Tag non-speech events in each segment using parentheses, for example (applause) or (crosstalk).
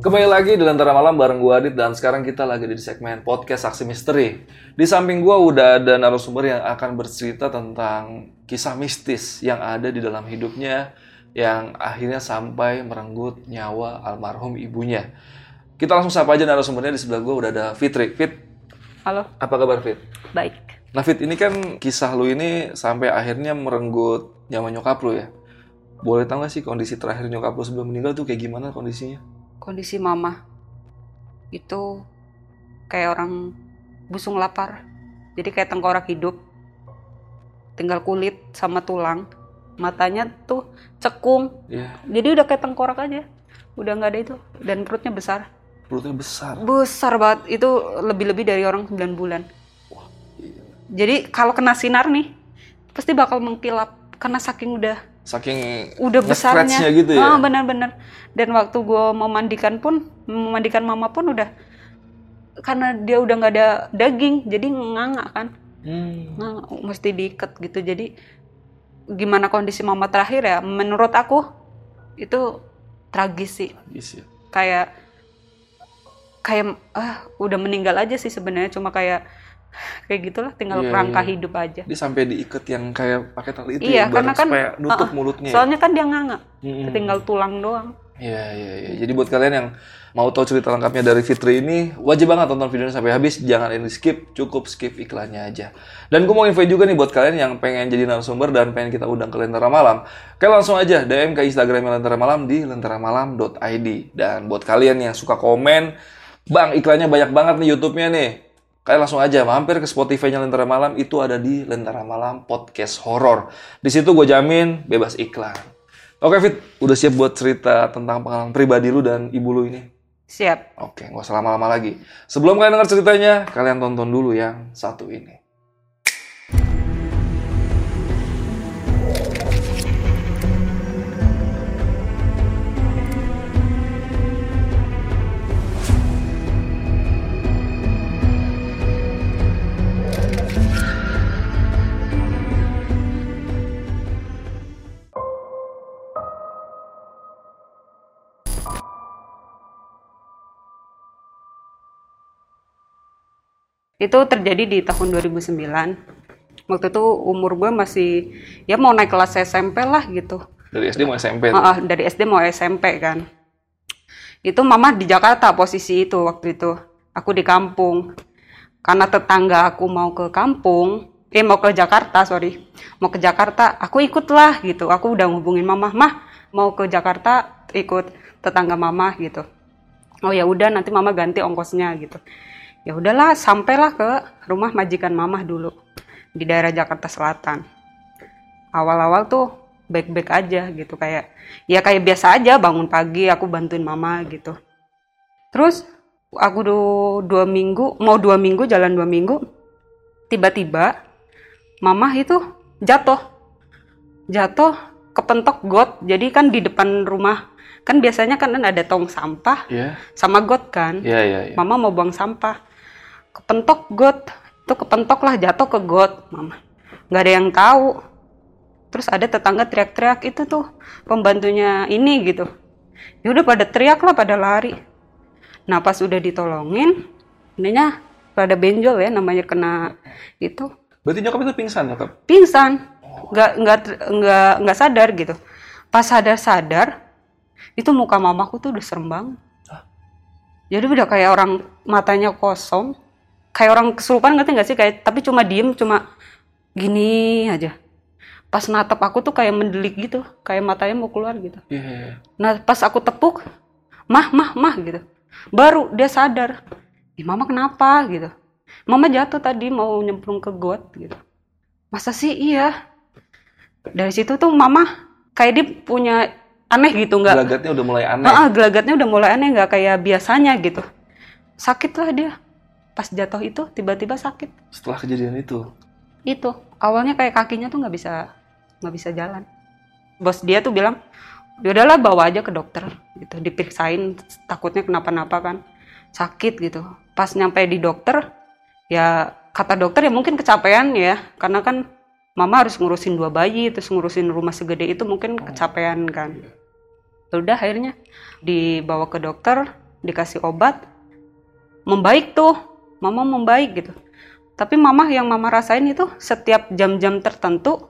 Kembali lagi di Lentera Malam bareng gue Adit dan sekarang kita lagi di segmen podcast Saksi Misteri. Di samping gue udah ada narasumber yang akan bercerita tentang kisah mistis yang ada di dalam hidupnya yang akhirnya sampai merenggut nyawa almarhum ibunya. Kita langsung sapa aja narasumbernya di sebelah gue udah ada Fitri. Fit, Halo, apa kabar Fit? baik. Nah Fit, ini kan kisah lu ini sampai akhirnya merenggut nyawa nyokap lu ya. Boleh tahu gak sih kondisi terakhir nyokap lu sebelum meninggal tuh kayak gimana kondisinya? Kondisi mama itu kayak orang busung lapar. Jadi kayak tengkorak hidup. Tinggal kulit sama tulang. Matanya tuh cekung. Ya, Jadi udah kayak tengkorak aja. Udah nggak ada itu. Dan perutnya besar. perutnya besar. Besar banget. Itu lebih-lebih dari orang 9 bulan. Iya. Jadi kalau kena sinar nih, pasti bakal mengkilap. Karena saking udah Saking udah besarnya gitu ya. ah benar-benar dan waktu gue memandikan pun memandikan mama pun udah karena dia udah nggak ada daging jadi nganga kan Hmm. nganga mesti diikat gitu jadi gimana kondisi mama terakhir ya menurut aku itu tragis sih Tragis ya. kayak kayak ah udah meninggal aja sih sebenarnya cuma kayak kayak gitulah tinggal Iya, kerangka iya. hidup aja Dia sampai diikat yang kayak pakai tali itu Iya, ya, karena kan- supaya nutup uh-uh. mulutnya. ya? soalnya kan dia nganga Mm-mm. tinggal tulang doang Iya, iya, iya. Jadi buat kalian yang mau tahu cerita lengkapnya dari Fitri ini, wajib banget tonton videonya sampai habis. Jangan ini skip, cukup skip iklannya aja. Dan gue mau info juga nih buat kalian yang pengen jadi narasumber dan pengen kita undang ke Lentera Malam. Kalian langsung aja DM ke Instagram Lentera Malam di lenteramalam.id. Dan buat kalian yang suka komen, Bang, iklannya banyak banget nih YouTube-nya nih. Kalian langsung aja mampir ke Spotify-nya Lentera Malam, itu ada di Lentera Malam Podcast Horror. Di situ gue jamin bebas iklan. Oke Fit, udah siap buat cerita tentang pengalaman pribadi lu dan ibu lu ini? siap Oke, nggak usah lama-lama lagi. Sebelum kalian dengar ceritanya, kalian tonton dulu yang satu ini. Itu terjadi di tahun 2009. Waktu itu umur gue masih ya mau naik kelas SMP lah gitu. Dari SD mau SMP. Ah, ah, dari SD mau SMP kan. Itu mama di Jakarta posisi itu waktu itu. Aku di kampung. Karena tetangga aku mau ke kampung, eh mau ke Jakarta, sorry. Mau ke Jakarta, aku ikutlah gitu. Aku udah ngubungin mama, mah mau ke Jakarta ikut tetangga mama gitu. Oh ya udah nanti mama ganti ongkosnya gitu. Ya udahlah, sampailah ke rumah majikan mama dulu di daerah Jakarta Selatan. Awal-awal tuh baik-baik aja gitu kayak ya kayak biasa aja bangun pagi aku bantuin mama gitu. Terus aku du- dua minggu mau dua minggu jalan dua minggu tiba-tiba mama itu jatuh. Jatuh kepentok got jadi kan di depan rumah kan biasanya kan ada tong sampah Iya, sama got kan iya, iya. iya. Mama mau buang sampah. Kepentok got. Itu kepentok lah jatuh ke got, Mama. Nggak ada yang tahu. Terus ada tetangga teriak-teriak itu tuh pembantunya ini gitu. Ya udah pada teriak lah, pada lari. Nah pas udah ditolongin, ininya pada benjol ya namanya kena itu Berarti nyokap itu pingsan nyokap? pingsan nggak nggak nggak nggak sadar gitu pas sadar sadar itu muka mamaku tuh udah serem banget. Jadi udah kayak orang matanya kosong. Kayak orang kesurupan ngerti nggak sih? Kayak tapi cuma diem cuma gini aja. Pas natap aku tuh kayak mendelik gitu. Kayak matanya mau keluar gitu. Iya, iya, iya. Nah pas aku tepuk, mah mah mah gitu, baru dia sadar, ih mama kenapa? gitu, mama jatuh tadi mau nyemplung ke got gitu, masa sih? Iya, dari situ tuh mama kayak dia punya aneh gitu nggak Gelagatnya udah mulai aneh. Ah, gelagatnya udah mulai aneh nggak kayak biasanya gitu. Sakit lah dia. Pas jatuh itu tiba-tiba sakit. Setelah kejadian itu. itu. Awalnya kayak kakinya tuh nggak bisa nggak bisa jalan. Bos dia tuh bilang "Ya udahlah bawa aja ke dokter gitu. Diperiksain takutnya kenapa-napa kan. Sakit gitu. Pas nyampe di dokter ya kata dokter ya mungkin kecapean ya. Karena kan mama harus ngurusin dua bayi terus ngurusin rumah segede itu mungkin kecapean kan. Ya udah akhirnya. Dibawa ke dokter dikasih obat. Membaik tuh. Mama membaik gitu. Tapi mama yang mama rasain itu setiap jam-jam tertentu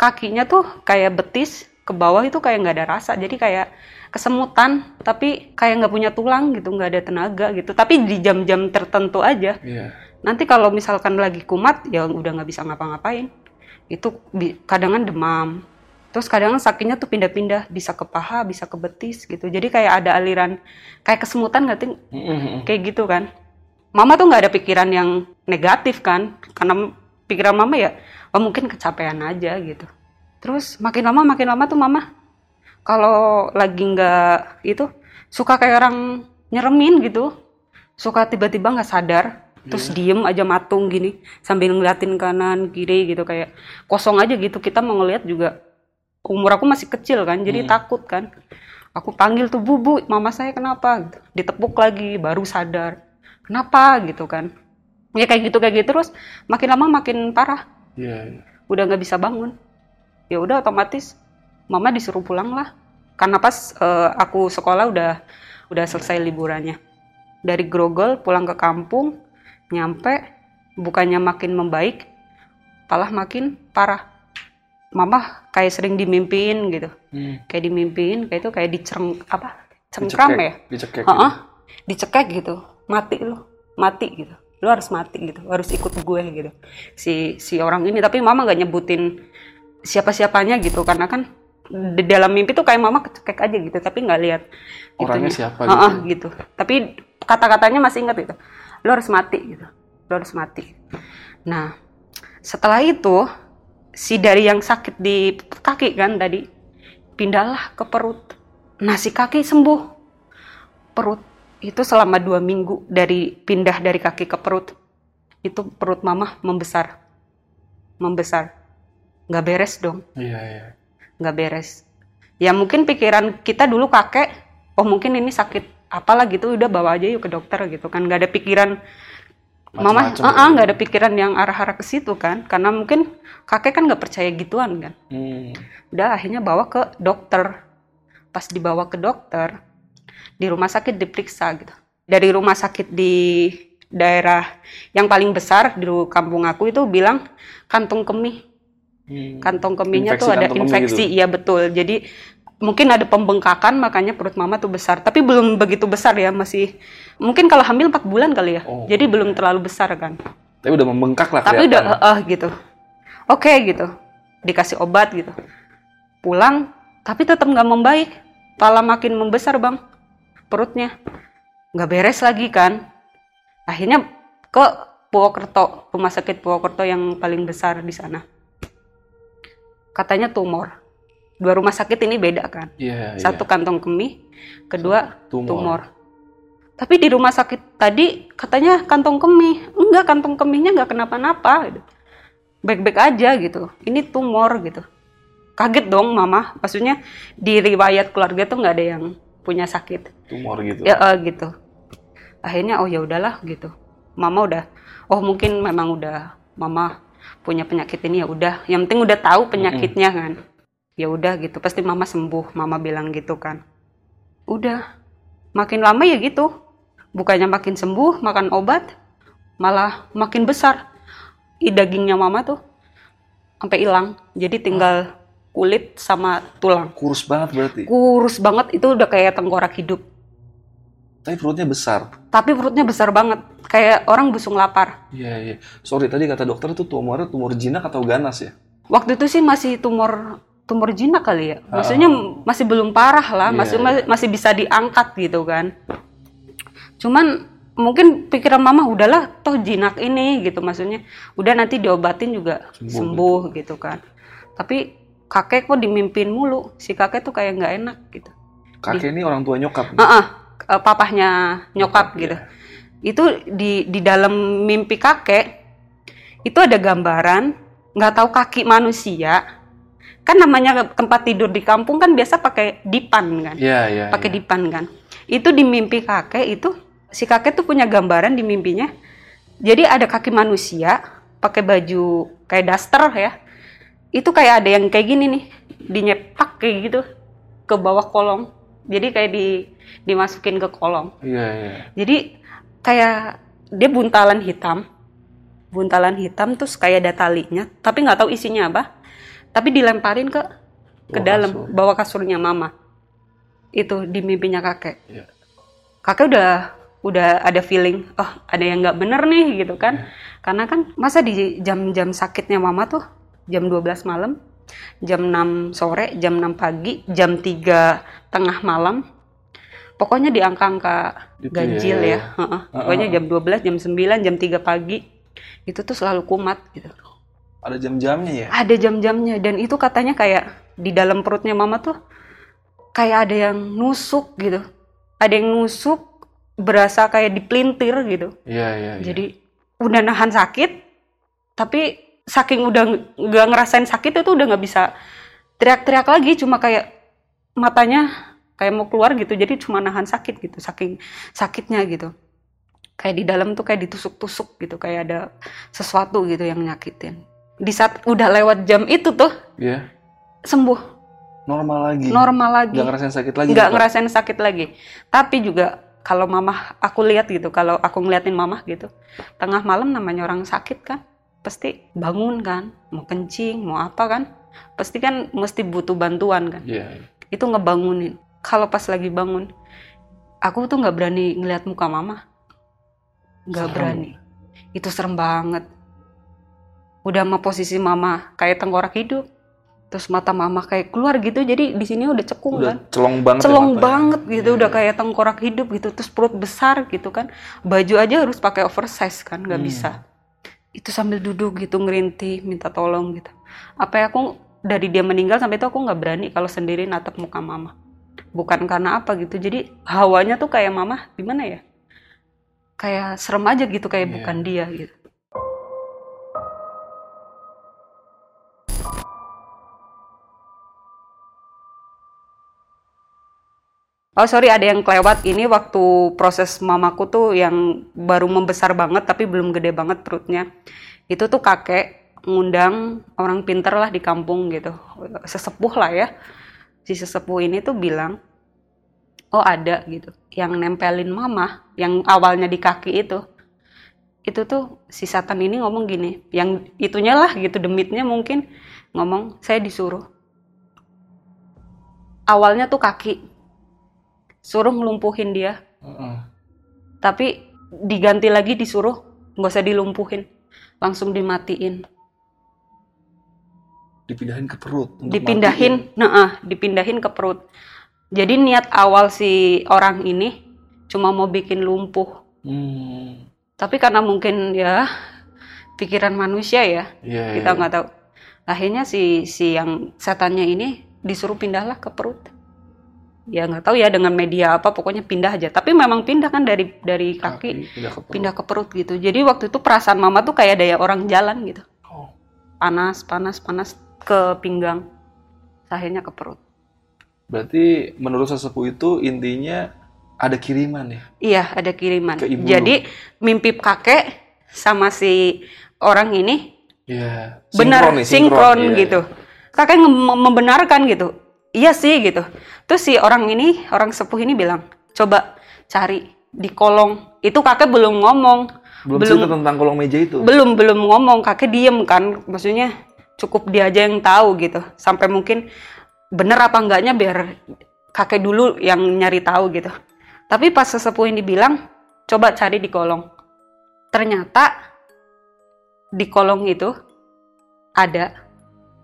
kakinya tuh kayak betis ke bawah itu kayak nggak ada rasa. Jadi kayak kesemutan tapi kayak nggak punya tulang gitu nggak ada tenaga gitu. Tapi di jam-jam tertentu aja. Iya. nanti kalau misalkan lagi kumat ya udah nggak bisa ngapa-ngapain. Itu bi- kadangan demam terus kadang sakitnya tuh pindah-pindah bisa ke paha bisa ke betis gitu. Jadi kayak ada aliran kayak kesemutan nggak sih? Kayak gitu kan. Mama tuh nggak ada pikiran yang negatif kan karena pikiran mama ya oh mungkin kecapean aja gitu. Terus makin lama makin lama tuh mama kalau lagi nggak itu suka kayak orang nyeremin gitu. Suka tiba-tiba nggak sadar terus diem aja matung gini sambil ngeliatin kanan kiri gitu kayak kosong aja gitu. Kita mau ngeliat juga umur aku masih kecil kan jadi takut kan. Aku panggil tuh bu bu mama saya kenapa? Ditepuk lagi baru sadar. Kenapa? gitu kan. Ya kayak gitu kayak gitu. Terus makin lama makin parah. Iya. iya. udah nggak bisa bangun. Ya udah otomatis mama disuruh pulang lah. Karena pas eh, aku sekolah udah udah selesai liburannya. Dari Grogol pulang ke kampung nyampe bukannya makin membaik malah makin parah mama kayak sering dimimpiin gitu. Hmm. kayak dimimpiin kayak itu kayak dicereng apa? Cengkram Dicekek, ya? Dicekek. Heeh. dicekek gitu. Mati lu. Mati gitu. Lu harus mati gitu. Harus ikut gue gitu. Si si orang ini. Tapi mama nggak nyebutin siapa siapanya gitu. Karena kan di dalam mimpi tuh kayak mama kecekek aja gitu. Tapi nggak lihat Orangnya siapa gitu. gitu. Tapi kata-katanya masih ingat gitu. Lu harus mati gitu. Lu harus mati. Nah setelah itu si dari yang sakit di kaki kan tadi pindahlah ke perut. Nah si kaki sembuh. Perut itu selama dua minggu dari pindah dari kaki ke perut itu perut mama membesar. Membesar. Nggak beres dong. Iya, iya. nggak beres. Ya mungkin pikiran kita dulu kakek oh mungkin ini sakit apalah gitu udah bawa aja yuk ke dokter gitu kan. Nggak ada pikiran mama ah gitu. nggak ada pikiran yang arah-arah ke situ kan? Karena mungkin kakek kan nggak percaya gituan kan? Hmm. udah akhirnya bawa ke dokter. Pas dibawa ke dokter di rumah sakit diperiksa gitu. Dari rumah sakit di daerah yang paling besar di kampung aku itu bilang kantung kemih. Hmm. kantong kemihnya Infeksi tuh ada infeksi. iya betul. Jadi mungkin ada pembengkakan makanya perut mama tuh besar. Tapi belum begitu besar ya masih mungkin kalau hamil 4 bulan kali ya. Oh, jadi belum terlalu besar kan. Tapi udah membengkak lah tapi udah kelihatan. eh gitu. Oke gitu. Dikasih obat gitu. Pulang tapi tetap nggak membaik. Malah makin membesar bang perutnya. Nggak beres lagi kan. Akhirnya ke Purwokerto rumah sakit Purwokerto yang paling besar di sana. Katanya tumor dua rumah sakit ini beda kan? Iya, iya. satu kantong kemih kedua Tumor. tumor. tapi di rumah sakit tadi katanya kantong kemih. Enggak kantong kemihnya nggak kenapa-napa. Gitu. baik-baik aja gitu. Ini tumor gitu. Kaget dong mama. Maksudnya di riwayat keluarga tuh nggak ada yang punya sakit. Tumor gitu. ya eh, gitu. Akhirnya oh ya udahlah gitu. Mama udah oh mungkin memang udah mama punya penyakit ini ya udah. Yang penting udah tahu penyakitnya kan ya udah gitu pasti mama sembuh mama bilang gitu kan udah makin lama ya gitu bukannya makin sembuh makan obat malah makin besar i dagingnya mama tuh sampai hilang jadi tinggal kulit sama tulang Kurus banget berarti. kurus banget itu udah kayak tengkorak hidup Tapi perutnya besar. tapi perutnya besar banget kayak orang busung lapar Iya, iya. Sorry, tadi kata dokter itu tumornya tumor jinak atau ganas ya? waktu itu sih masih tumor tumor jinak kali ya. Maksudnya masih belum parah lah Iya, masih iya. masih bisa diangkat gitu kan. Cuman mungkin pikiran mama udahlah toh jinak ini gitu maksudnya. Udah nanti diobatin juga Sembuh sembuh, gitu. kan. Tapi kakek kok dimimpin mulu si kakek tuh kayak nggak enak gitu. Kakek ini orang tua nyokap. Ah, ah, eh, papahnya nyokap Nyokap, gitu. iya. itu di di dalam mimpi kakek itu ada gambaran nggak tahu kaki manusia kan namanya tempat tidur di kampung kan biasa pakai dipan kan? Iya, iya. pakai iya. dipan kan? Itu di mimpi kakek itu si kakek tuh punya gambaran di mimpinya. Jadi ada kaki manusia pakai baju kayak daster ya. Itu kayak ada yang kayak gini nih dinyepak kayak gitu ke bawah kolong. Jadi kayak di dimasukin ke kolong. Iya, iya. jadi kayak dia buntalan hitam. Buntalan hitam terus kayak ada talinya tapi nggak tahu isinya apa tapi dilemparin ke ke Bawah dalam kasur. bawah kasurnya mama itu di mimpinya kakek Iya. kakek udah udah ada feeling oh ada yang nggak bener nih gitu kan karena kan masa di jam-jam sakitnya mama tuh jam 12 malam jam 6 sore jam 6 pagi jam 3 tengah malam pokoknya di angka-angka Gitu ganjil ya. ya, Heeh. pokoknya jam 12 jam 9 jam 3 pagi itu tuh selalu kumat gitu Ada jam-jamnya ya? ada jam-jamnya dan itu katanya kayak di dalam perutnya mama tuh kayak ada yang nusuk gitu ada yang nusuk berasa kayak dipelintir gitu Iya, iya. iya. jadi udah nahan sakit tapi saking udah nggak ngerasain sakit itu udah nggak bisa teriak-teriak lagi cuma kayak matanya kayak mau keluar gitu jadi cuma nahan sakit gitu saking sakitnya gitu kayak di dalam tuh kayak ditusuk-tusuk gitu kayak ada sesuatu gitu yang nyakitin di saat udah lewat jam itu tuh Iya. sembuh. Normal lagi. normal lagi. Nggak ngerasain sakit lagi. nggak ngerasain sakit lagi. Tapi juga kalau mama aku lihat gitu kalau aku ngeliatin mama gitu tengah malam namanya orang sakit kan pasti bangun kan mau kencing mau apa kan pasti kan mesti butuh bantuan kan. Iya. itu ngebangunin. Kalau pas lagi bangun aku tuh nggak berani ngeliat muka mama nggak berani. Itu serem banget udah sama posisi mama kayak tengkorak hidup terus mata mama kayak keluar gitu jadi di sini udah cekung Udah kan celong banget. ya celong matanya. banget gitu Iya. udah kayak tengkorak hidup gitu terus perut besar gitu kan baju aja harus pakai oversize kan nggak Hmm. bisa itu sambil duduk gitu ngerintih minta tolong gitu apa ya aku dari dia meninggal sampai itu aku nggak berani kalau sendiri natap muka mama bukan karena apa gitu jadi hawanya tuh kayak mama gimana ya kayak serem aja gitu kayak Iya. bukan dia gitu Oh sorry ada yang kelewat ini waktu proses mamaku tuh yang baru membesar banget tapi belum gede banget perutnya. Itu tuh kakek ngundang orang pinter lah di kampung gitu. Sesepuh lah ya. Si sesepuh ini tuh bilang, oh ada gitu. Yang nempelin mama yang awalnya di kaki itu. Itu tuh si setan ini ngomong gini. Yang itunya lah gitu demitnya mungkin ngomong saya disuruh. Awalnya tuh kaki suruh ngelumpuhin dia Heeh. tapi diganti lagi disuruh nggak usah dilumpuhin langsung dimatiin Dipindahin ke perut. dipindahin nah dipindahin ke perut jadi niat awal si orang ini cuma mau bikin lumpuh. Hmm. tapi karena mungkin ya pikiran manusia ya Iya. kita iya. nggak tahu akhirnya si si yang setannya ini disuruh pindahlah ke perut ya nggak tahu ya dengan media apa pokoknya pindah aja tapi memang pindah kan dari dari kaki pindah ke perut. pindah ke perut gitu. Jadi waktu itu perasaan mama tuh kayak ada ya orang jalan gitu. Oh. Panas, panas, panas ke pinggang. Akhirnya ke perut. Berarti menurut sesepuh itu intinya ada kiriman ya. Iya, ada kiriman. Ke ibu Jadi mimpi kakek sama si orang ini Iya. benar nih, sinkron, Iya, gitu. Kakek nge- membenarkan gitu. Iya sih gitu. Terus si orang ini, orang sepuh ini bilang, "Coba cari di kolong." Itu kakek belum ngomong. Belum, belum cerita tentang kolong meja itu. belum belum ngomong kakek diem kan maksudnya cukup dia aja yang tahu gitu sampai mungkin bener apa enggaknya biar kakek dulu yang nyari tahu gitu tapi pas sesepuh ini bilang coba cari di kolong ternyata di kolong itu ada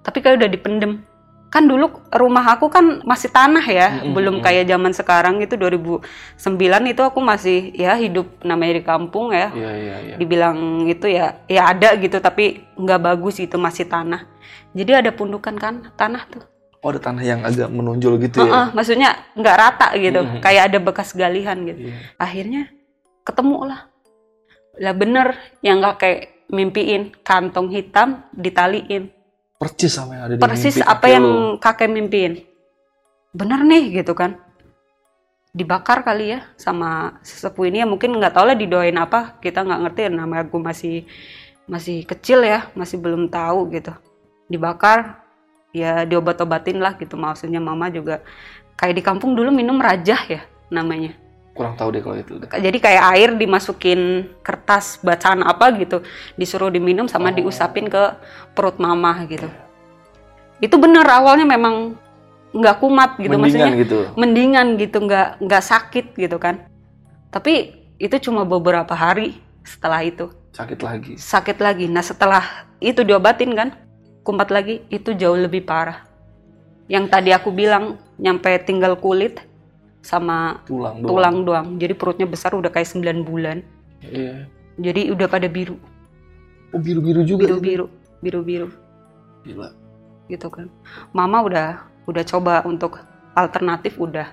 tapi kayak udah dipendem kan dulu rumah aku kan masih tanah ya Mm-mm, belum mm. kayak zaman sekarang itu 2009 itu aku masih ya hidup namanya di kampung ya Iya, iya, iya. dibilang itu ya ya ada gitu tapi nggak bagus itu masih tanah jadi ada pundukan kan tanah tuh Oh, ada tanah yang agak menonjol gitu ya. Heeh, maksudnya nggak rata gitu Mhm. kayak ada bekas galihan gitu Iya. akhirnya ketemu lah Lah bener yang kakek mimpiin kantong hitam ditaliin. Percis sama yang ada di Persis mimpi apa yang lu. kakek mimpiin. Bener nih gitu kan. Dibakar kali ya sama sesepuh ini ya. Mungkin nggak tahu lah didoain apa. Kita nggak ngerti. Nama aku masih masih kecil ya. Masih belum tahu gitu. Dibakar ya diobat-obatin lah gitu. Maksudnya mama juga kayak di kampung dulu minum rajah ya namanya kurang tahu deh kalau itu jadi kayak air dimasukin kertas bacaan apa gitu disuruh diminum sama Oh. diusapin ke perut mama gitu itu bener awalnya memang nggak kumat gitu Mendingan maksudnya gitu. mendingan gitu nggak nggak sakit gitu kan tapi itu cuma beberapa hari setelah itu Sakit lagi. sakit lagi nah setelah itu diobatin kan kumat lagi itu jauh lebih parah yang tadi aku bilang nyampe tinggal kulit sama Tulang doang. tulang doang jadi perutnya besar udah kayak 9 bulan Iya. jadi udah pada biru Oh biru-biru juga. biru biru biru biru Gila. gitu kan mama udah udah coba untuk alternatif udah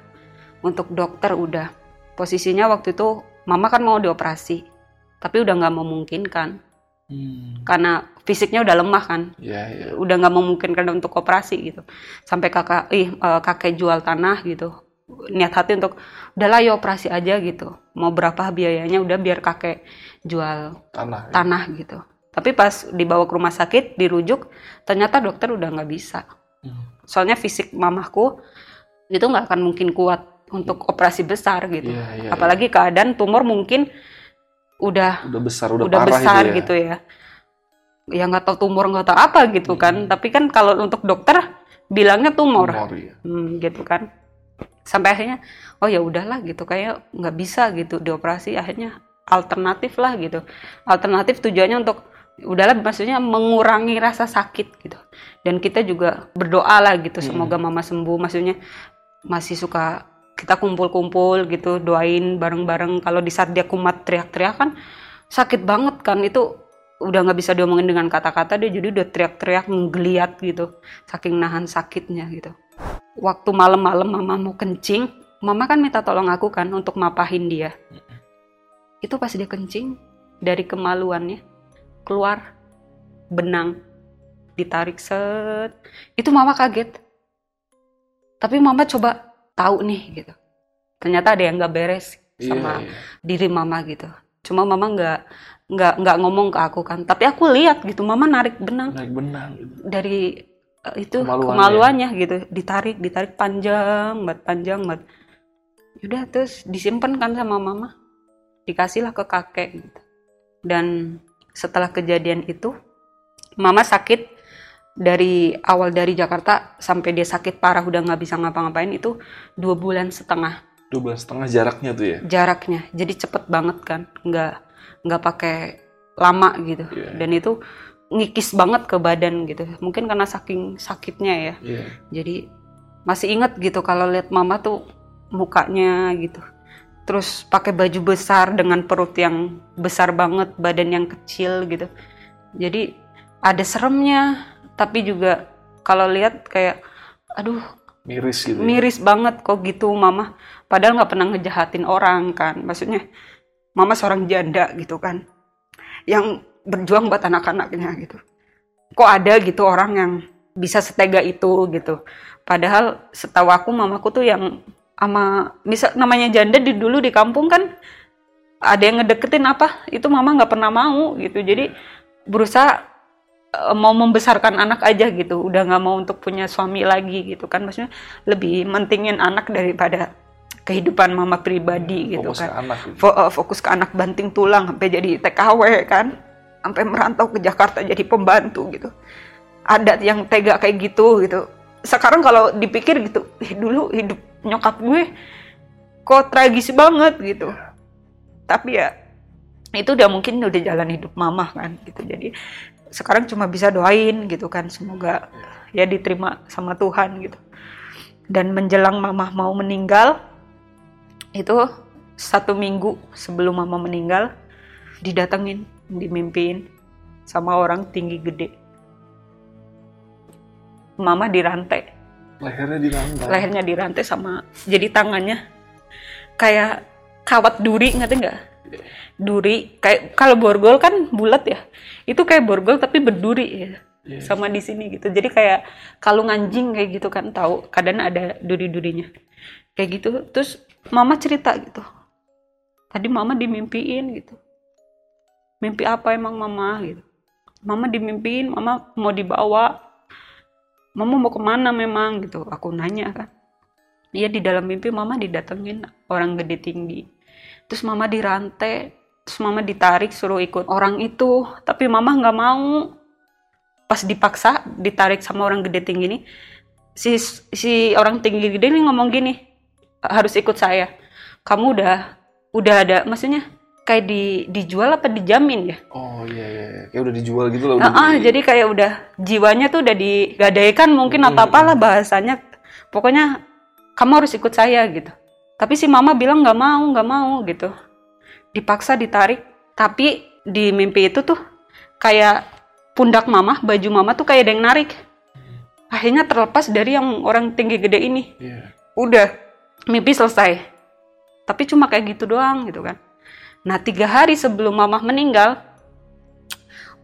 untuk dokter udah posisinya waktu itu mama kan mau dioperasi tapi udah nggak memungkinkan Hmm. karena fisiknya udah lemah kan Iya, iya. udah nggak memungkinkan untuk operasi gitu sampai kakak ih eh, kakek jual tanah gitu niat hati untuk udahlah ya operasi aja gitu mau berapa biayanya udah biar kakek jual Tanah. ya. tanah gitu tapi pas dibawa ke rumah sakit dirujuk ternyata dokter udah nggak bisa Hmm. soalnya fisik mamahku itu nggak akan mungkin kuat untuk operasi besar gitu Iya, iya, apalagi keadaan tumor mungkin udah udah besar, udah, udah, parah besar itu ya. gitu ya ya nggak tahu tumor nggak tahu apa gitu kan tapi kan kalau untuk dokter bilangnya tumor, Tumor, iya. Hmm, gitu kan sampai akhirnya oh ya udahlah gitu. Kayak nggak bisa gitu dioperasi akhirnya alternatif lah gitu. Alternatif tujuannya untuk udahlah maksudnya mengurangi rasa sakit gitu. Dan kita juga berdoa lah gitu semoga mama sembuh. Maksudnya masih suka kita kumpul-kumpul gitu doain bareng-bareng. Kalau di saat dia kumat teriak-teriak kan sakit banget kan itu udah nggak bisa diomongin dengan kata-kata dia jadi udah teriak-teriak menggeliat gitu saking nahan sakitnya gitu waktu malam-malam mama mau kencing mama kan minta tolong aku kan untuk mapahin dia. Itu pas dia kencing dari kemaluannya keluar benang ditarik set. Itu mama kaget. Tapi mama coba tahu nih gitu. Ternyata ada yang nggak beres Iya, sama iya. diri mama gitu. Cuma mama nggak nggak nggak ngomong ke aku kan. Tapi aku lihat gitu. Mama narik benang. Naik benang. gitu. dari itu Kemaluannya. kemaluannya gitu. Ditarik ditarik panjang banget panjang banget. Udah terus disimpan kan sama mama. Dikasihlah ke kakek gitu. Dan setelah kejadian itu mama sakit dari awal dari Jakarta sampai dia sakit parah udah nggak bisa ngapa-ngapain itu dua bulan setengah. Dua belas setengah jaraknya tuh ya. jaraknya. Jadi cepet banget kan. Nggak nggak pakai lama gitu. Iya. dan itu ngikis banget ke badan gitu mungkin karena saking sakitnya ya Iya. jadi masih inget gitu kalau lihat mama tuh mukanya gitu terus pakai baju besar dengan perut yang besar banget badan yang kecil gitu jadi ada seremnya tapi juga kalau lihat kayak aduh Miris gitu. ya. miris banget kok gitu mama padahal nggak pernah ngejahatin orang kan maksudnya mama seorang janda gitu kan yang berjuang buat anak-anaknya gitu. Kok ada gitu orang yang bisa setega itu gitu. Padahal setahu aku mamaku tuh yang sama misal namanya janda di dulu di kampung kan ada yang ngedeketin apa itu mama nggak pernah mau gitu. Jadi berusaha eh, mau membesarkan anak aja gitu. Udah nggak mau untuk punya suami lagi gitu kan. Maksudnya lebih mentingin anak daripada kehidupan mama pribadi gitu Fokus kan. ke anak gitu. Eh, fokus ke anak banting tulang sampai jadi TKW kan sampai merantau ke Jakarta jadi pembantu gitu. Ada yang tega kayak gitu gitu. Sekarang kalau dipikir gitu "Ih, dulu hidup nyokap gue kok tragis banget gitu. Tapi ya itu udah mungkin udah jalan hidup mama kan gitu. Jadi sekarang cuma bisa doain gitu kan semoga ya diterima sama Tuhan gitu. Dan menjelang mama mau meninggal itu satu minggu sebelum mama meninggal didatengin dimimpiin sama orang tinggi gede. Mama dirantai. Lehernya dirantai. lehernya dirantai sama jadi tangannya. Kayak kawat duri ngerti nggak? Duri kayak kalau borgol kan bulat ya. Itu kayak borgol tapi berduri ya Iya. sama di sini gitu. Jadi kayak kalung anjing kayak gitu kan tahu kadang ada duri-durinya. Kayak gitu. Terus mama cerita gitu. Tadi mama dimimpiin gitu mimpi apa emang mama gitu. Mama dimimpiin mama mau dibawa. Mama mau ke mana memang gitu. Aku nanya kan. Iya di dalam mimpi mama didatengin orang gede tinggi. Terus mama dirantai terus mama ditarik suruh ikut orang itu. Tapi mama nggak mau. Pas dipaksa ditarik sama orang gede tinggi ini si si orang tinggi gede ini ngomong gini harus ikut saya. Kamu udah udah ada maksudnya kayak di dijual apa dijamin ya Oh iya iya, iya. kayak udah dijual gitu loh. Ah, ah, jadi kayak udah jiwanya tuh udah digadaikan mungkin atau apalah bahasanya. Pokoknya kamu harus ikut saya gitu. Tapi si mama bilang nggak mau, nggak mau gitu. Dipaksa ditarik. Tapi di mimpi itu tuh kayak pundak mama, baju mama tuh kayak ada yang narik. Akhirnya terlepas dari yang orang tinggi gede ini. Iya. Udah, mimpi selesai. Tapi cuma kayak gitu doang gitu kan. Nah tiga hari sebelum mama meninggal,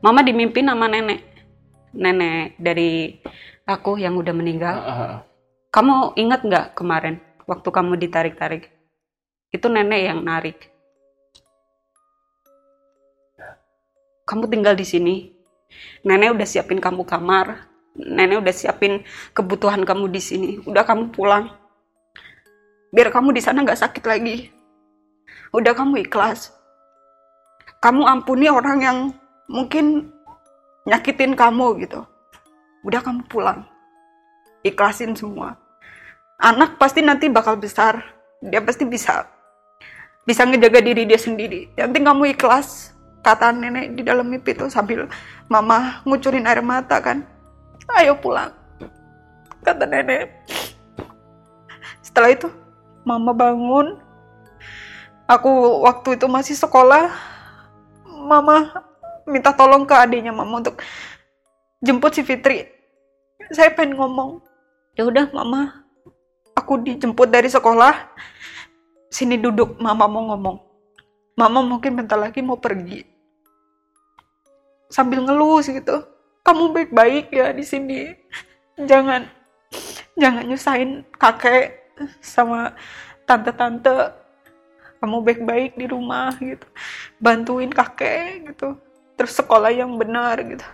mama dimimpin sama nenek. Nenek dari aku yang udah meninggal. Ah, ah, ah. Kamu ingat nggak kemarin waktu kamu ditarik-tarik? Itu nenek yang narik. Kamu tinggal di sini. Nenek udah siapin kamu kamar. Nenek udah siapin kebutuhan kamu di sini. Udah kamu pulang. Biar kamu di sana nggak sakit lagi. Udah kamu ikhlas. Kamu ampuni orang yang mungkin nyakitin kamu gitu. Udah kamu pulang ikhlasin semua. Anak pasti nanti bakal besar. Dia pasti bisa bisa ngejaga diri dia sendiri. Yang penting kamu ikhlas. Kata nenek di dalam mimpi itu sambil mama ngucurin air mata kan. Ayo pulang. Kata nenek. Setelah itu mama bangun. Aku waktu itu masih sekolah. Mama minta tolong ke adiknya mama untuk jemput si Fitri. Saya pengen ngomong ya udah mama aku dijemput dari sekolah sini duduk mama mau ngomong mama mungkin bentar lagi mau pergi sambil ngelus gitu kamu baik-baik ya di sini jangan jangan nyusahin kakek sama tante-tante kamu baik-baik di rumah gitu. Bantuin kakek gitu. Terus sekolah yang benar gitu.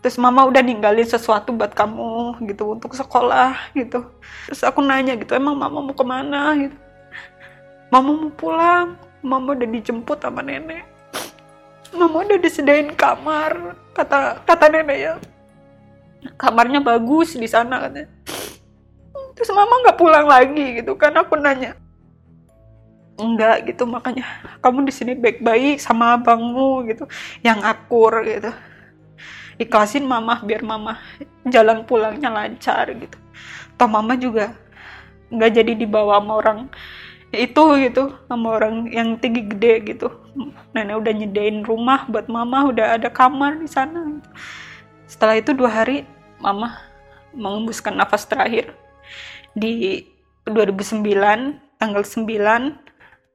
Terus mama udah ninggalin sesuatu buat kamu gitu untuk sekolah gitu. Terus aku nanya gitu emang mama mau ke mana? gitu. Mama mau pulang. Mama udah dijemput sama nenek. Mama udah disediain kamar kata kata nenek ya. Kamarnya bagus di sana katanya. Terus mama nggak pulang lagi gitu kan aku nanya enggak gitu. Makanya kamu di sini baik-baik sama abangmu gitu. Yang akur gitu. Ikhlasin mama biar mama jalan pulangnya lancar gitu. Toh mama juga nggak jadi dibawa sama orang itu gitu. Sama orang yang tinggi gede gitu. Nenek udah nyedain rumah buat mama udah ada kamar di sana gitu. setelah itu dua hari mama mengembuskan nafas terakhir. Di 2009 tanggal 9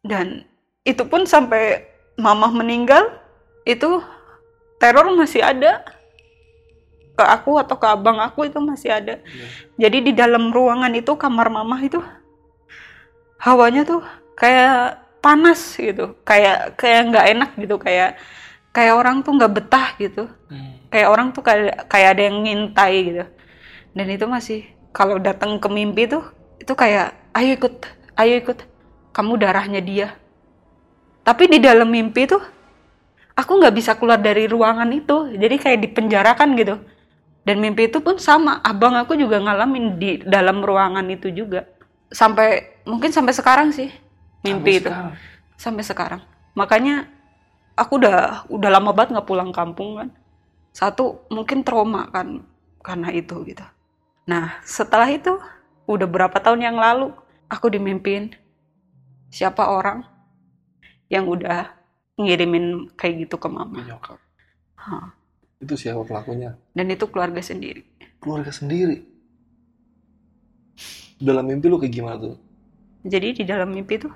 Dan itu pun sampai mama meninggal itu teror masih ada. Ke aku atau ke abang aku itu masih ada. Jadi di dalam ruangan itu kamar mama itu hawanya tuh kayak panas gitu. Kayak kayak nggak enak gitu. Kayak kayak orang tuh nggak betah gitu. Kayak orang tuh kayak kayak ada yang ngintai gitu. Dan itu masih kalau datang ke mimpi tuh itu kayak ayo ikut ayo ikut kamu darahnya dia tapi di dalam mimpi tuh aku nggak bisa keluar dari ruangan itu jadi kayak dipenjarakan gitu dan mimpi itu pun sama abang aku juga ngalamin di dalam ruangan itu juga sampai mungkin sampai sekarang sih mimpi Sampai itu sekarang. sampai sekarang. Makanya aku udah udah lama banget nggak pulang kampung kan. Satu mungkin trauma kan karena itu gitu. Nah setelah itu udah berapa tahun yang lalu aku dimimpin siapa orang yang udah ngirimin kayak gitu ke mama. Nyokap. Hah. Itu siapa pelakunya? Dan itu keluarga sendiri. Keluarga sendiri. Dalam mimpi lu kayak gimana tuh? Jadi di dalam mimpi tuh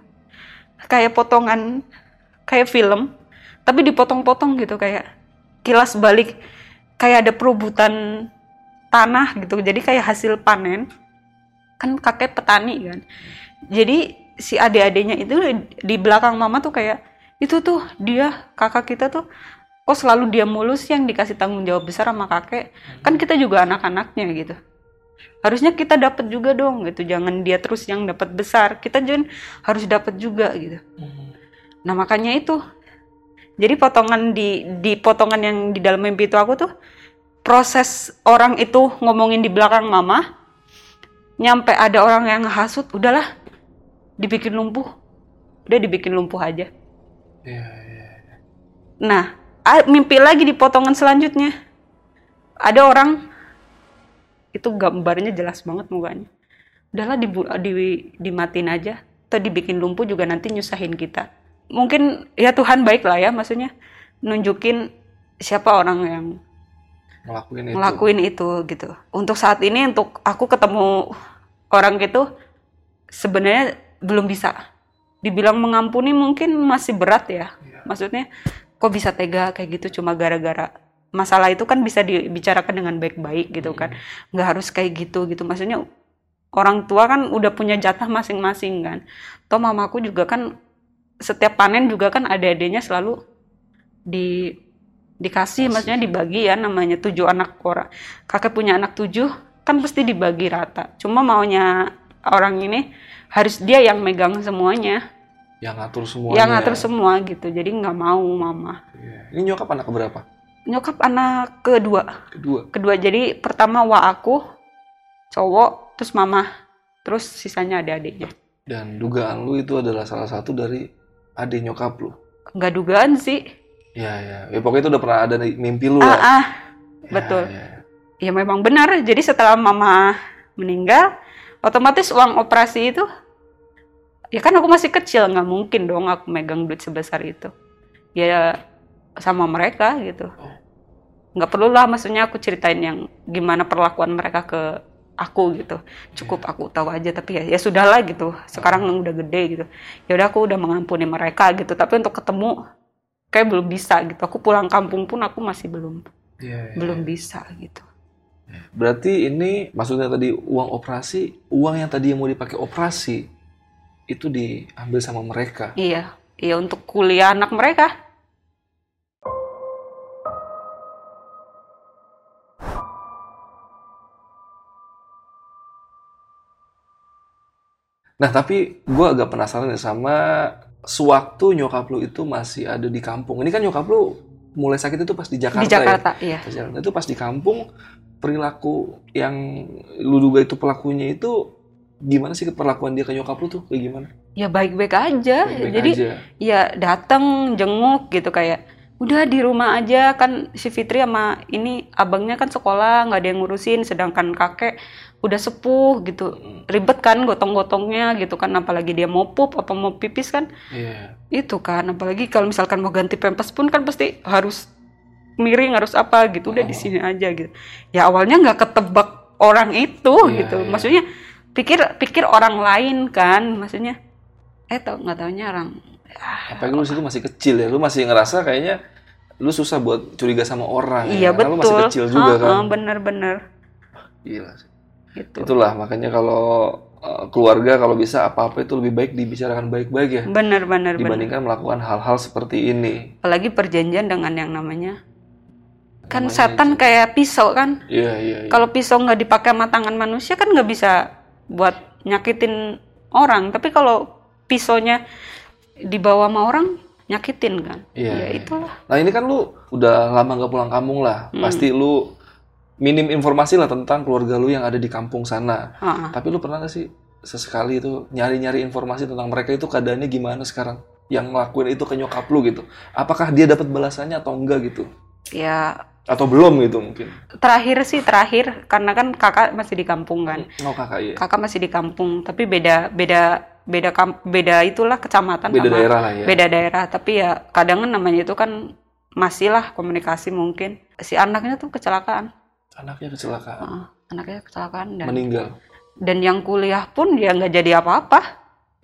kayak potongan kayak film, tapi dipotong-potong gitu kayak kilas balik kayak ada perebutan tanah gitu. Jadi kayak hasil panen. Kan kakek petani kan. Jadi si adik-adiknya itu di belakang mama tuh kayak itu tuh dia kakak kita tuh kok selalu dia mulus yang dikasih tanggung jawab besar sama kakek? Kan kita juga anak-anaknya gitu. Harusnya kita dapat juga dong gitu. Jangan dia terus yang dapat besar. Kita juga harus dapat juga gitu. Nah makanya itu. Jadi potongan di di potongan yang di dalam mimpi itu aku tuh proses orang itu ngomongin di belakang mama nyampe ada orang yang hasut udahlah dibikin lumpuh udah dibikin lumpuh aja Iya, iya. Nah, mimpi lagi di potongan selanjutnya. Ada orang itu gambarnya jelas banget mukanya. Udahlah di dimatiin aja atau dibikin lumpuh juga nanti nyusahin kita. Mungkin ya Tuhan baik lah ya maksudnya nunjukin siapa orang yang Ngelakuin itu. ngelakuin itu gitu. Untuk saat ini untuk aku ketemu orang gitu sebenarnya belum bisa. Dibilang mengampuni mungkin masih berat ya. Iya. Maksudnya kok bisa tega kayak gitu cuma gara-gara masalah itu kan bisa dibicarakan dengan baik-baik gitu kan. Nggak harus kayak gitu gitu. Maksudnya orang tua kan udah punya jatah masing-masing kan. Toh mamaku juga kan setiap panen juga kan adik-adiknya selalu di dikasih maksudnya dibagi ya namanya tujuh anak orang kakek punya anak tujuh kan pasti dibagi rata cuma maunya orang ini harus dia yang megang semuanya Yang ngatur semuanya. yang ngatur semua gitu jadi nggak mau mama Iya. Ini nyokap anak keberapa? nyokap anak kedua Kedua. kedua jadi pertama wa aku cowok terus mama terus sisanya adik-adiknya Dan dugaan lu itu adalah salah satu dari adik nyokap lu. nggak dugaan sih Ya, ya. Ya pokoknya itu udah pernah ada di mimpi lu ah, lah. ah Ya, betul. ya. ya memang benar jadi setelah mama meninggal otomatis uang operasi itu ya kan aku masih kecil nggak mungkin dong aku megang duit sebesar itu. Ya sama mereka gitu. Nggak perlu lah maksudnya aku ceritain yang gimana perlakuan mereka ke aku gitu. Cukup aku tahu aja tapi ya ya sudahlah gitu. Sekarang udah gede gitu. Ya udah aku udah mengampuni mereka gitu tapi untuk ketemu kayak belum bisa gitu. Aku pulang kampung pun aku masih belum Iya, iya. belum bisa gitu Berarti ini maksudnya tadi uang operasi, uang yang tadi yang mau dipakai operasi itu diambil sama mereka. Iya, iya untuk kuliah anak mereka. Nah tapi gue agak penasaran ya sama sewaktu nyokap lu itu masih ada di kampung. Ini kan nyokap lu mulai sakit itu pas di Jakarta, di Jakarta, iya. ya. Pas Jakarta. Itu pas di kampung perilaku yang lu duga itu pelakunya itu gimana sih perlakuan dia ke nyokap lu tuh kayak gimana? Ya baik-baik aja. Baik-baik Jadi aja. ya datang jenguk gitu kayak udah di rumah aja kan si Fitri sama ini abangnya kan sekolah nggak ada yang ngurusin sedangkan kakek udah sepuh gitu ribet kan gotong-gotongnya gitu kan apalagi dia mau pup apa mau pipis kan Iya. itu kan apalagi kalau misalkan mau ganti pempes pun kan pasti harus miring harus apa gitu udah di Oh. sini aja gitu ya awalnya nggak ketebak orang itu Iya, gitu iya. maksudnya pikir pikir orang lain kan maksudnya eh tau nggak taunya orang Apalagi lu situ masih kecil ya, lu masih ngerasa kayaknya lu susah buat curiga sama orang iya ya. Karena betul lu masih kecil juga Ha-ha, kan. bener-bener Gila sih. gitu Itulah makanya kalau uh, keluarga kalau bisa apa-apa itu lebih baik dibicarakan baik-baik ya bener-bener bener. dibandingkan melakukan hal-hal seperti ini. apalagi perjanjian dengan yang namanya kan Namanya setan kayak pisau kan Iya, iya, iya. kalau pisau nggak dipakai sama tangan manusia kan nggak bisa buat nyakitin orang tapi kalau pisaunya dibawa sama orang nyakitin kan Iya, ya iya. itulah Nah ini kan lu udah lama nggak pulang kampung lah, Hmm. pasti lu minim informasi lah tentang keluarga lu yang ada di kampung sana. Ha-ha. Tapi lu pernah gak sih sesekali itu nyari-nyari informasi tentang mereka itu keadaannya gimana sekarang? Yang ngelakuin itu ke nyokap lu gitu. Apakah dia dapat balasannya atau enggak gitu? Ya Atau belum gitu mungkin? terakhir sih terakhir karena kan kakak masih di kampung kan. Oh kakak iya. Kakak masih di kampung tapi beda beda beda kam- beda itulah kecamatan Beda sama daerah lah ya. beda daerah tapi ya kadang kan namanya itu kan masih lah komunikasi mungkin si anaknya tuh kecelakaan Anaknya kecelakaan. Heeh, anaknya kecelakaan dan Meninggal. dan yang kuliah pun dia nggak jadi apa-apa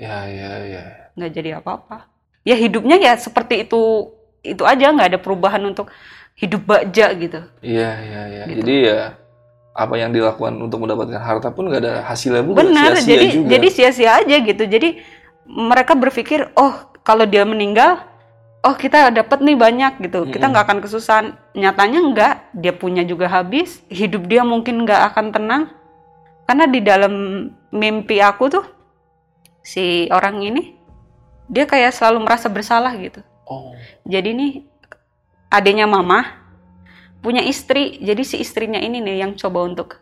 Ya ya ya. nggak jadi apa-apa ya hidupnya ya seperti itu itu aja nggak ada perubahan untuk hidup baja gitu Iya iya iya. Gitu. Jadi ya apa yang dilakukan untuk mendapatkan harta pun nggak ada hasilnya juga. benar sia-sia jadi juga. jadi sia-sia aja gitu jadi mereka berpikir oh kalau dia meninggal oh kita dapat nih banyak gitu kita nggak akan kesusahan nyatanya nggak dia punya juga habis hidup dia mungkin nggak akan tenang karena di dalam mimpi aku tuh si orang ini dia kayak selalu merasa bersalah gitu Oh. jadi nih adanya mama punya istri. Jadi si istrinya ini nih yang coba untuk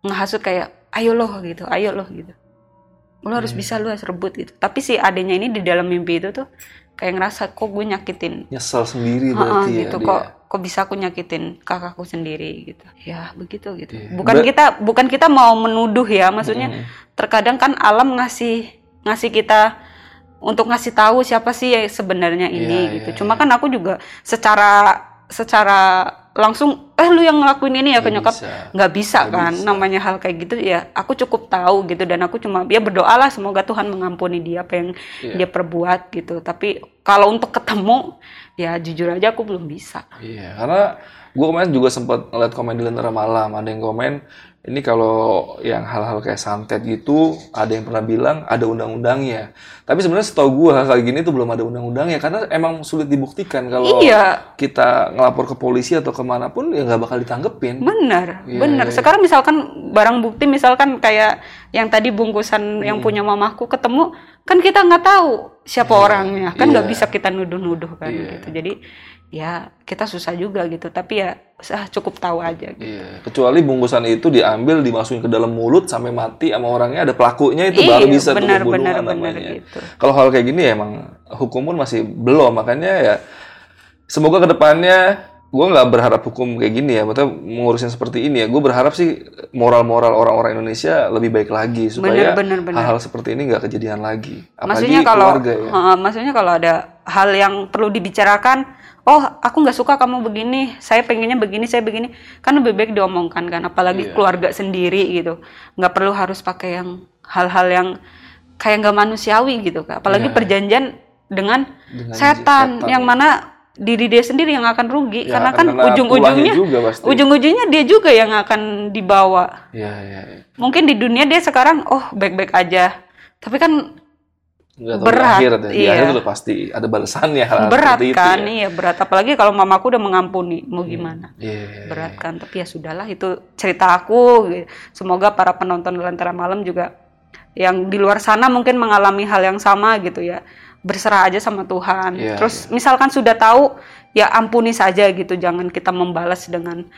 ngehasut kayak ayo loh gitu ayo loh gitu. Lo harus Hmm. bisa lo harus rebut gitu. Tapi si adanya ini di dalam mimpi itu tuh kayak ngerasa kok gue nyakitin? Nyesel sendiri berarti ya gitu. dia. kok kok bisa aku nyakitin kakakku sendiri? gitu. Ya begitu gitu. Iya. bukan Ber- kita bukan kita mau menuduh ya. Maksudnya Mm-mm. terkadang kan alam ngasih ngasih kita untuk ngasih tahu siapa sih sebenarnya ini Iya, gitu. iya, Cuma iya. kan aku juga secara secara langsung eh lu yang ngelakuin ini ya ke Nggak nyokap bisa. nggak bisa Nggak kan bisa. namanya hal kayak gitu ya aku cukup tahu gitu dan aku cuma ya berdoalah semoga Tuhan mengampuni dia apa yang Iya. dia perbuat gitu tapi kalau untuk ketemu ya jujur aja aku belum bisa Iya, karena gue kemarin juga sempat ngeliat komen di Lentera Malam, ada yang komen ini kalau yang hal-hal kayak santet gitu, ada yang pernah bilang ada undang-undangnya. Tapi sebenarnya setahu gue hal kayak gini tuh belum ada undang-undangnya karena emang sulit dibuktikan kalau iya kita ngelapor ke polisi atau ke mana pun ya nggak bakal ditanggepin. Benar, Iya, benar. iya, iya. Sekarang misalkan barang bukti misalkan kayak yang tadi bungkusan yang punya mamaku ketemu, kan kita nggak tahu siapa orangnya, kan nggak iya. bisa kita nuduh-nuduh kan Iya. gitu. Jadi ya kita susah juga gitu. Tapi ya ah, cukup tahu aja. Gitu. Iya, kecuali bungkusan itu diambil dimasukin ke dalam mulut sampai mati sama orangnya ada pelakunya itu Iya, baru bisa tuh benar, pembunuhan benar, gitu. Kalau hal kayak gini ya emang hukum pun masih belum makanya ya semoga ke depannya gue nggak berharap hukum kayak gini ya, maksudnya mengurusin seperti ini ya. Gue berharap sih moral-moral orang-orang Indonesia lebih baik lagi supaya benar, benar. hal-hal seperti ini nggak kejadian lagi. Apalagi Maksudnya kalau keluarga ya. Heeh, maksudnya kalau ada hal yang perlu dibicarakan, oh aku nggak suka kamu begini, saya pengennya begini, saya begini, kan lebih baik diomongkan kan, apalagi Iya. keluarga sendiri gitu, nggak perlu harus pakai yang hal-hal yang kayak nggak manusiawi gitu, Kak. apalagi Iya. perjanjian dengan, Dengan setan, setan. yang mana diri dia sendiri yang akan rugi, Ya, karena kan ujung-ujungnya, ujung-ujungnya dia juga yang akan dibawa. Iya, iya, iya. Mungkin di dunia dia sekarang, oh baik-baik aja, tapi kan Nggak tahu Berat, akhir deh. Di iya. akhir udah pasti ada balasannya hal berat itu kan ya. iya berat apalagi kalau mamaku udah mengampuni mau gimana Iya. berat kan tapi ya sudahlah itu cerita aku semoga para penonton Lentera Malam juga yang di luar sana mungkin mengalami hal yang sama gitu ya berserah aja sama Tuhan Iya, terus misalkan sudah tahu ya ampuni saja gitu jangan kita membalas dengan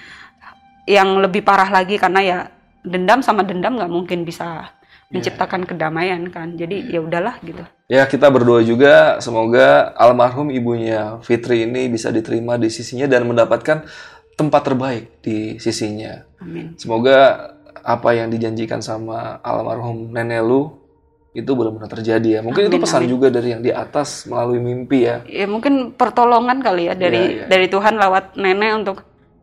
yang lebih parah lagi karena ya dendam sama dendam nggak mungkin bisa. Menciptakan kedamaian kan jadi ya udahlah gitu Ya kita berdoa juga semoga almarhum ibunya Fitri ini bisa diterima di sisinya dan mendapatkan tempat terbaik di sisinya. amin Semoga apa yang dijanjikan sama almarhum nenek lu itu benar-benar terjadi ya. Mungkin itu Amin, pesan amin. juga dari yang di atas melalui mimpi ya. ya mungkin pertolongan kali ya dari Iya, iya. dari Tuhan lewat nenek untuk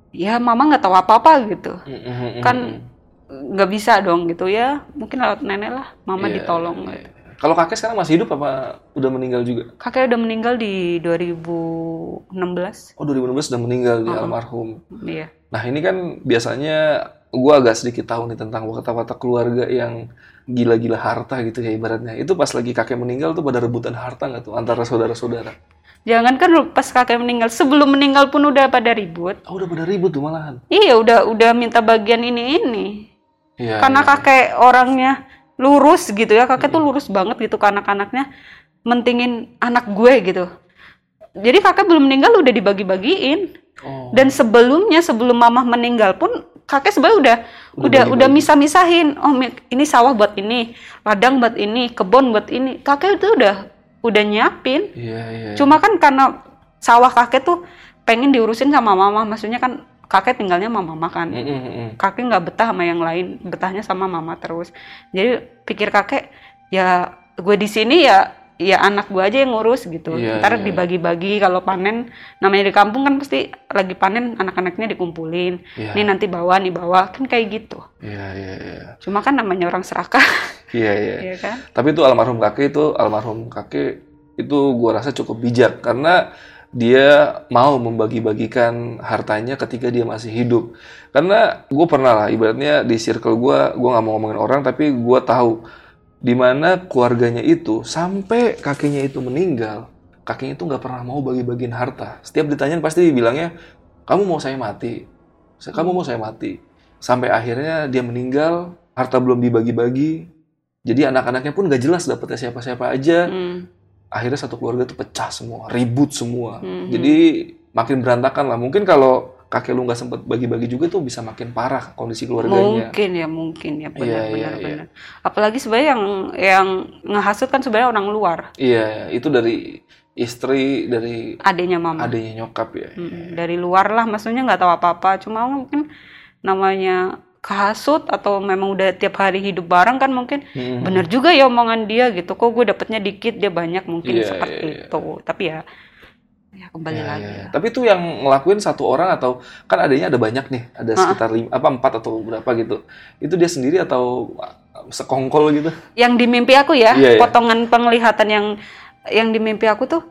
ya mama nggak tahu apa-apa gitu Mm-mm. kan nggak bisa dong gitu ya mungkin lewat nenek lah mama Iya, ditolong iya. gitu. Kalau kakek sekarang masih hidup apa udah meninggal juga? kakek udah meninggal di 2016 Oh 2016 sudah meninggal di almarhum. iya Nah ini kan biasanya gua agak sedikit tahu nih tentang watak-watak keluarga yang gila-gila harta gitu ya ibaratnya. Itu pas lagi kakek meninggal tuh pada rebutan harta nggak tuh antara saudara-saudara? jangan kan pas kakek meninggal sebelum meninggal pun udah pada ribut Oh udah pada ribut tuh malahan. iya udah udah minta bagian ini ini Iya. karena iya. kakek orangnya lurus gitu ya kakek tuh lurus banget gitu ke anak-anaknya mentingin anak gue gitu jadi kakek belum meninggal udah dibagi-bagiin Oh. dan sebelumnya sebelum mamah meninggal pun kakek sebenarnya udah Udah udah udah misah-misahin. Oh, ini sawah buat ini, ladang buat ini, kebun buat ini. Kakek itu udah udah nyiapin. Iya, iya. Cuma kan karena sawah kakek tuh pengen diurusin sama mama, maksudnya kan kakek tinggalnya sama mama kan. Mm, mm, mm. Kakek nggak betah sama yang lain, betahnya sama mama terus. Jadi pikir kakek ya gue di sini ya ya anak gue aja yang ngurus gitu. Iya, Ntar iya, dibagi-bagi kalau panen namanya di kampung kan pasti lagi panen anak-anaknya dikumpulin. Iya. Ini nanti bawa nih bawa kan kayak gitu. Iya, iya, iya. Cuma kan namanya orang serakah, (laughs) Iya, iya. ya kan? Tapi itu almarhum kakek itu almarhum kakek itu gua rasa cukup bijak karena dia mau membagi-bagikan hartanya ketika dia masih hidup. Karena gue pernah lah ibaratnya di circle gua gua nggak mau ngomongin orang tapi gua tahu di mana keluarganya itu sampai kakeknya itu meninggal, kakeknya itu nggak pernah mau bagi-bagiin harta. Setiap ditanyain pasti bilangnya kamu mau saya mati, kamu mau saya mati. Sampai akhirnya dia meninggal, harta belum dibagi-bagi, jadi anak-anaknya pun gak jelas dapetnya siapa-siapa aja. Hmm. Akhirnya satu keluarga tuh pecah semua, ribut semua. Mhm. Jadi makin berantakan lah. Mungkin kalau kakek lu nggak sempet bagi-bagi juga tuh bisa makin parah kondisi keluarganya. Mungkin ya, mungkin ya Iya, benar iya, benar iya. benar. Apalagi sebenarnya yang yang ngehasut kan sebenarnya orang luar, Iya, itu dari istri dari adiknya mama. adanya nyokap ya. Mm, dari luar lah maksudnya nggak tahu apa-apa cuma mungkin namanya kehasut atau memang udah tiap hari hidup bareng kan mungkin Mhm. bener juga ya omongan dia gitu kok gue dapetnya dikit dia banyak mungkin Iya, seperti iya, iya. itu tapi ya ya kembali Iya, lagi iya. lah. Tapi itu yang ngelakuin satu orang atau kan adanya ada banyak nih, ada sekitar lima, apa empat atau berapa gitu. Itu dia sendiri atau sekongkol gitu? yang di mimpi aku ya Iya, iya. potongan penglihatan yang yang di mimpi aku tuh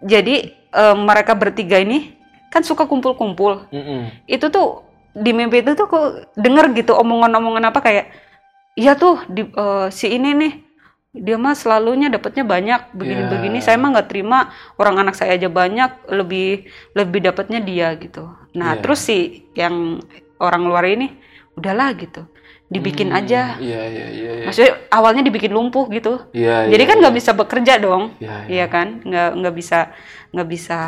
jadi eh, mereka bertiga ini kan suka kumpul-kumpul Mm-mm. itu tuh di mimpi itu tuh aku denger gitu omongan-omongan apa kayak iya tuh di, eh, si ini nih dia mah selalunya dapatnya banyak begini-begini Ya. saya mah nggak terima orang anak saya aja banyak lebih lebih dapatnya dia gitu nah Iya. terus si yang orang luar ini udahlah gitu dibikin Hmm, aja Iya, iya, iya. iya. maksudnya awalnya dibikin lumpuh gitu Iya, jadi iya, kan nggak bisa bekerja dong Iya, iya. Iya kan nggak nggak bisa nggak bisa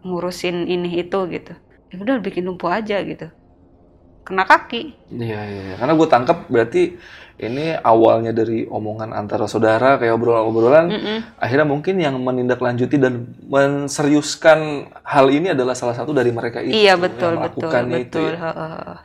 ngurusin ini itu gitu ya udah bikin lumpuh aja gitu kena kaki Iya, iya, iya. Karena gue tangkap berarti ini awalnya dari omongan antara saudara kayak obrolan-obrolan, Mm-mm. akhirnya mungkin yang menindaklanjuti dan menseriuskan hal ini adalah salah satu dari mereka itu. iya yang betul betul itu betul ya.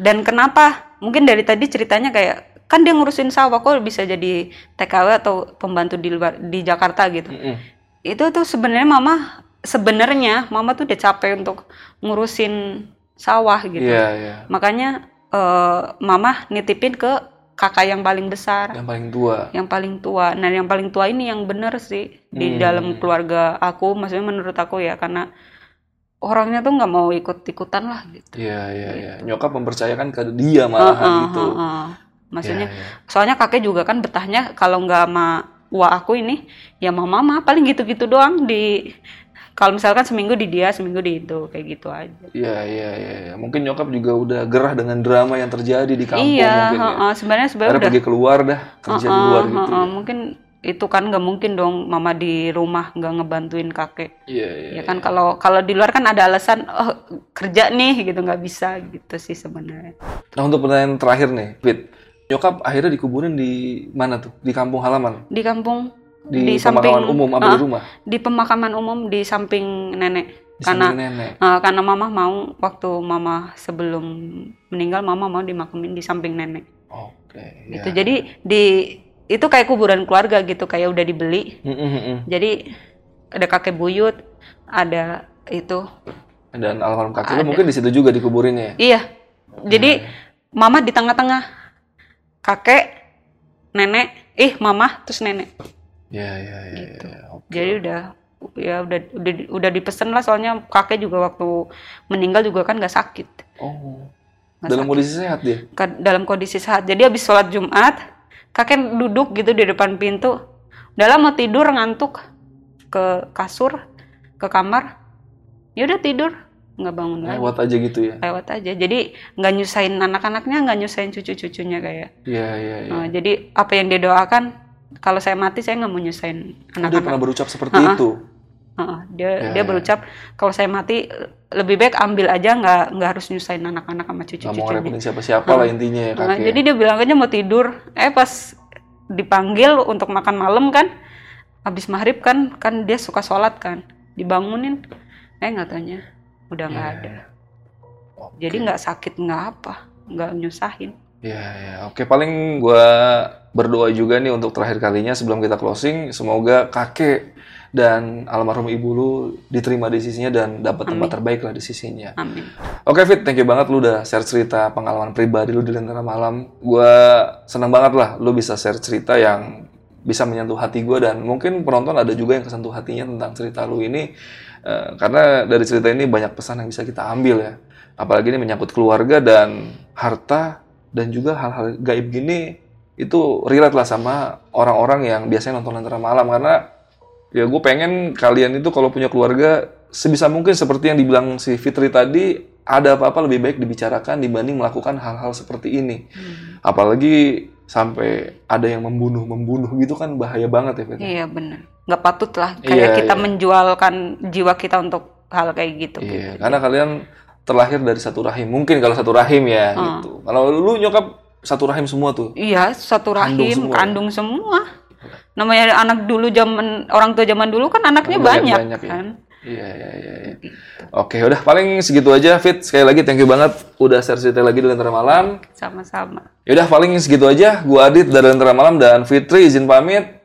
Dan kenapa mungkin dari tadi ceritanya kayak kan dia ngurusin sawah kok bisa jadi TKW atau pembantu di luar di Jakarta gitu Mm-mm. itu tuh sebenarnya mama sebenarnya mama tuh udah capek untuk ngurusin sawah gitu Iya, iya. makanya eh, mama nitipin ke kakak yang paling besar Yang paling tua. yang paling tua. Nah, yang paling tua ini yang benar sih di Hmm. dalam keluarga aku, maksudnya menurut aku ya karena orangnya tuh nggak mau ikut-ikutan lah gitu. Iya, iya, iya. Nyokap mempercayakan ke dia malahan Heeh, gitu. heeh. Maksudnya, Iya, iya. soalnya kakek juga kan betahnya kalau nggak sama wa aku ini, ya sama mama paling gitu-gitu doang di kalau misalkan seminggu di dia, seminggu di itu, kayak gitu aja. Iya, iya, iya. iya. Mungkin nyokap juga udah gerah dengan drama yang terjadi di kampung iya, mungkin ya. heeh, sebenarnya sebenarnya Akhirnya udah pergi keluar dah, kerja di Heeh, luar gitu. heeh, mungkin itu kan nggak mungkin dong mama di rumah nggak ngebantuin kakek. Iya, iya. ya kan kalau kalau di luar kan ada alasan oh kerja nih gitu nggak bisa gitu sih sebenarnya Nah, untuk pertanyaan terakhir nih, Fit. Nyokap akhirnya dikuburin di mana tuh? Di kampung halaman? di kampung Di, Di pemakaman samping- umum di Ah, rumah? di pemakaman umum di samping nenek Di karena samping nenek. eh, karena mama mau waktu mama sebelum meninggal mama mau dimakamin di samping nenek Oke. gitu ya. jadi di itu kayak kuburan keluarga gitu kayak udah dibeli Mm, jadi ada kakek buyut ada itu Dan almarhum kakek lu mungkin di situ juga dikuburinnya ya? Iya. Jadi mama di tengah-tengah. Kakek, nenek, ih mama terus nenek. Iya, iya, iya. Gitu. iya. Oke. Jadi udah ya udah udah udah dipesen lah soalnya kakek juga waktu meninggal juga kan nggak sakit. Oh. Nggak Dalam sakit. kondisi sehat dia? Ka- dalam kondisi sehat. Jadi habis sholat Jumat, kakek duduk gitu di depan pintu. Udah lah mau tidur ngantuk ke kasur, ke kamar. Ya udah tidur, nggak bangun lagi. Lewat aja gitu ya? Lewat aja. Jadi nggak nyusahin anak-anaknya, nggak nyusahin cucu-cucunya kayak. Iya, iya, iya. Nah, jadi apa yang dia doakan kalau saya mati saya nggak mau nyusahin Oh, dia pernah anak-anak. berucap seperti Ha-ha. itu? Heeh, dia Ya, dia ya. berucap kalau saya mati lebih baik ambil aja nggak nggak harus nyusahin anak-anak sama Nggak mau ngerepotin siapa-siapa lah intinya ya Nah, kakek. jadi dia bilang aja mau tidur. Eh pas dipanggil untuk makan malam kan, habis maghrib kan, kan dia suka sholat kan, dibangunin. Eh nggak tanya, udah nggak Ya, ada. ya. Oke. Jadi nggak sakit nggak apa, nggak nyusahin. Ya, ya. Oke, paling gua berdoa juga nih untuk terakhir kalinya sebelum kita closing, semoga kakek dan almarhum ibu lu diterima di sisinya dan dapat tempat terbaik lah di sisinya. Amin. Oke Fit, thank you banget lu udah share cerita pengalaman pribadi lu di Lentera Malam. Gua senang banget lah lu bisa share cerita yang bisa menyentuh hati gua dan mungkin penonton ada juga yang kesentuh hatinya tentang cerita lu ini Eh, karena dari cerita ini banyak pesan yang bisa kita ambil ya. Apalagi ini menyangkut keluarga dan harta dan juga hal-hal gaib gini itu relate lah sama orang-orang yang biasanya nonton Lentera Malam. Karena ya gue pengen kalian itu kalau punya keluarga sebisa mungkin seperti yang dibilang si Fitri tadi ada apa-apa lebih baik dibicarakan dibanding melakukan hal-hal seperti ini. Apalagi sampai ada yang membunuh membunuh gitu kan bahaya banget ya Fitri. Iya benar. Nggak patut lah Iya, kayak kita iya. menjualkan jiwa kita untuk hal kayak gitu. iya karena kalian terlahir dari satu rahim. Mungkin kalau satu rahim ya gitu. Kalau lu nyokap satu rahim semua tuh Iya, satu Kandung rahim, semua. kandung semua. Namanya anak dulu zaman orang tua zaman dulu kan anaknya banyak, banyak ya. kan. Iya, iya, iya. iya. Oke, udah paling segitu aja, Fit. Sekali lagi thank you banget udah share cerita lagi di Lentera Malam. Sama-sama. Yaudah paling segitu aja. Gua Adit dari Lentera Malam dan Fitri izin pamit.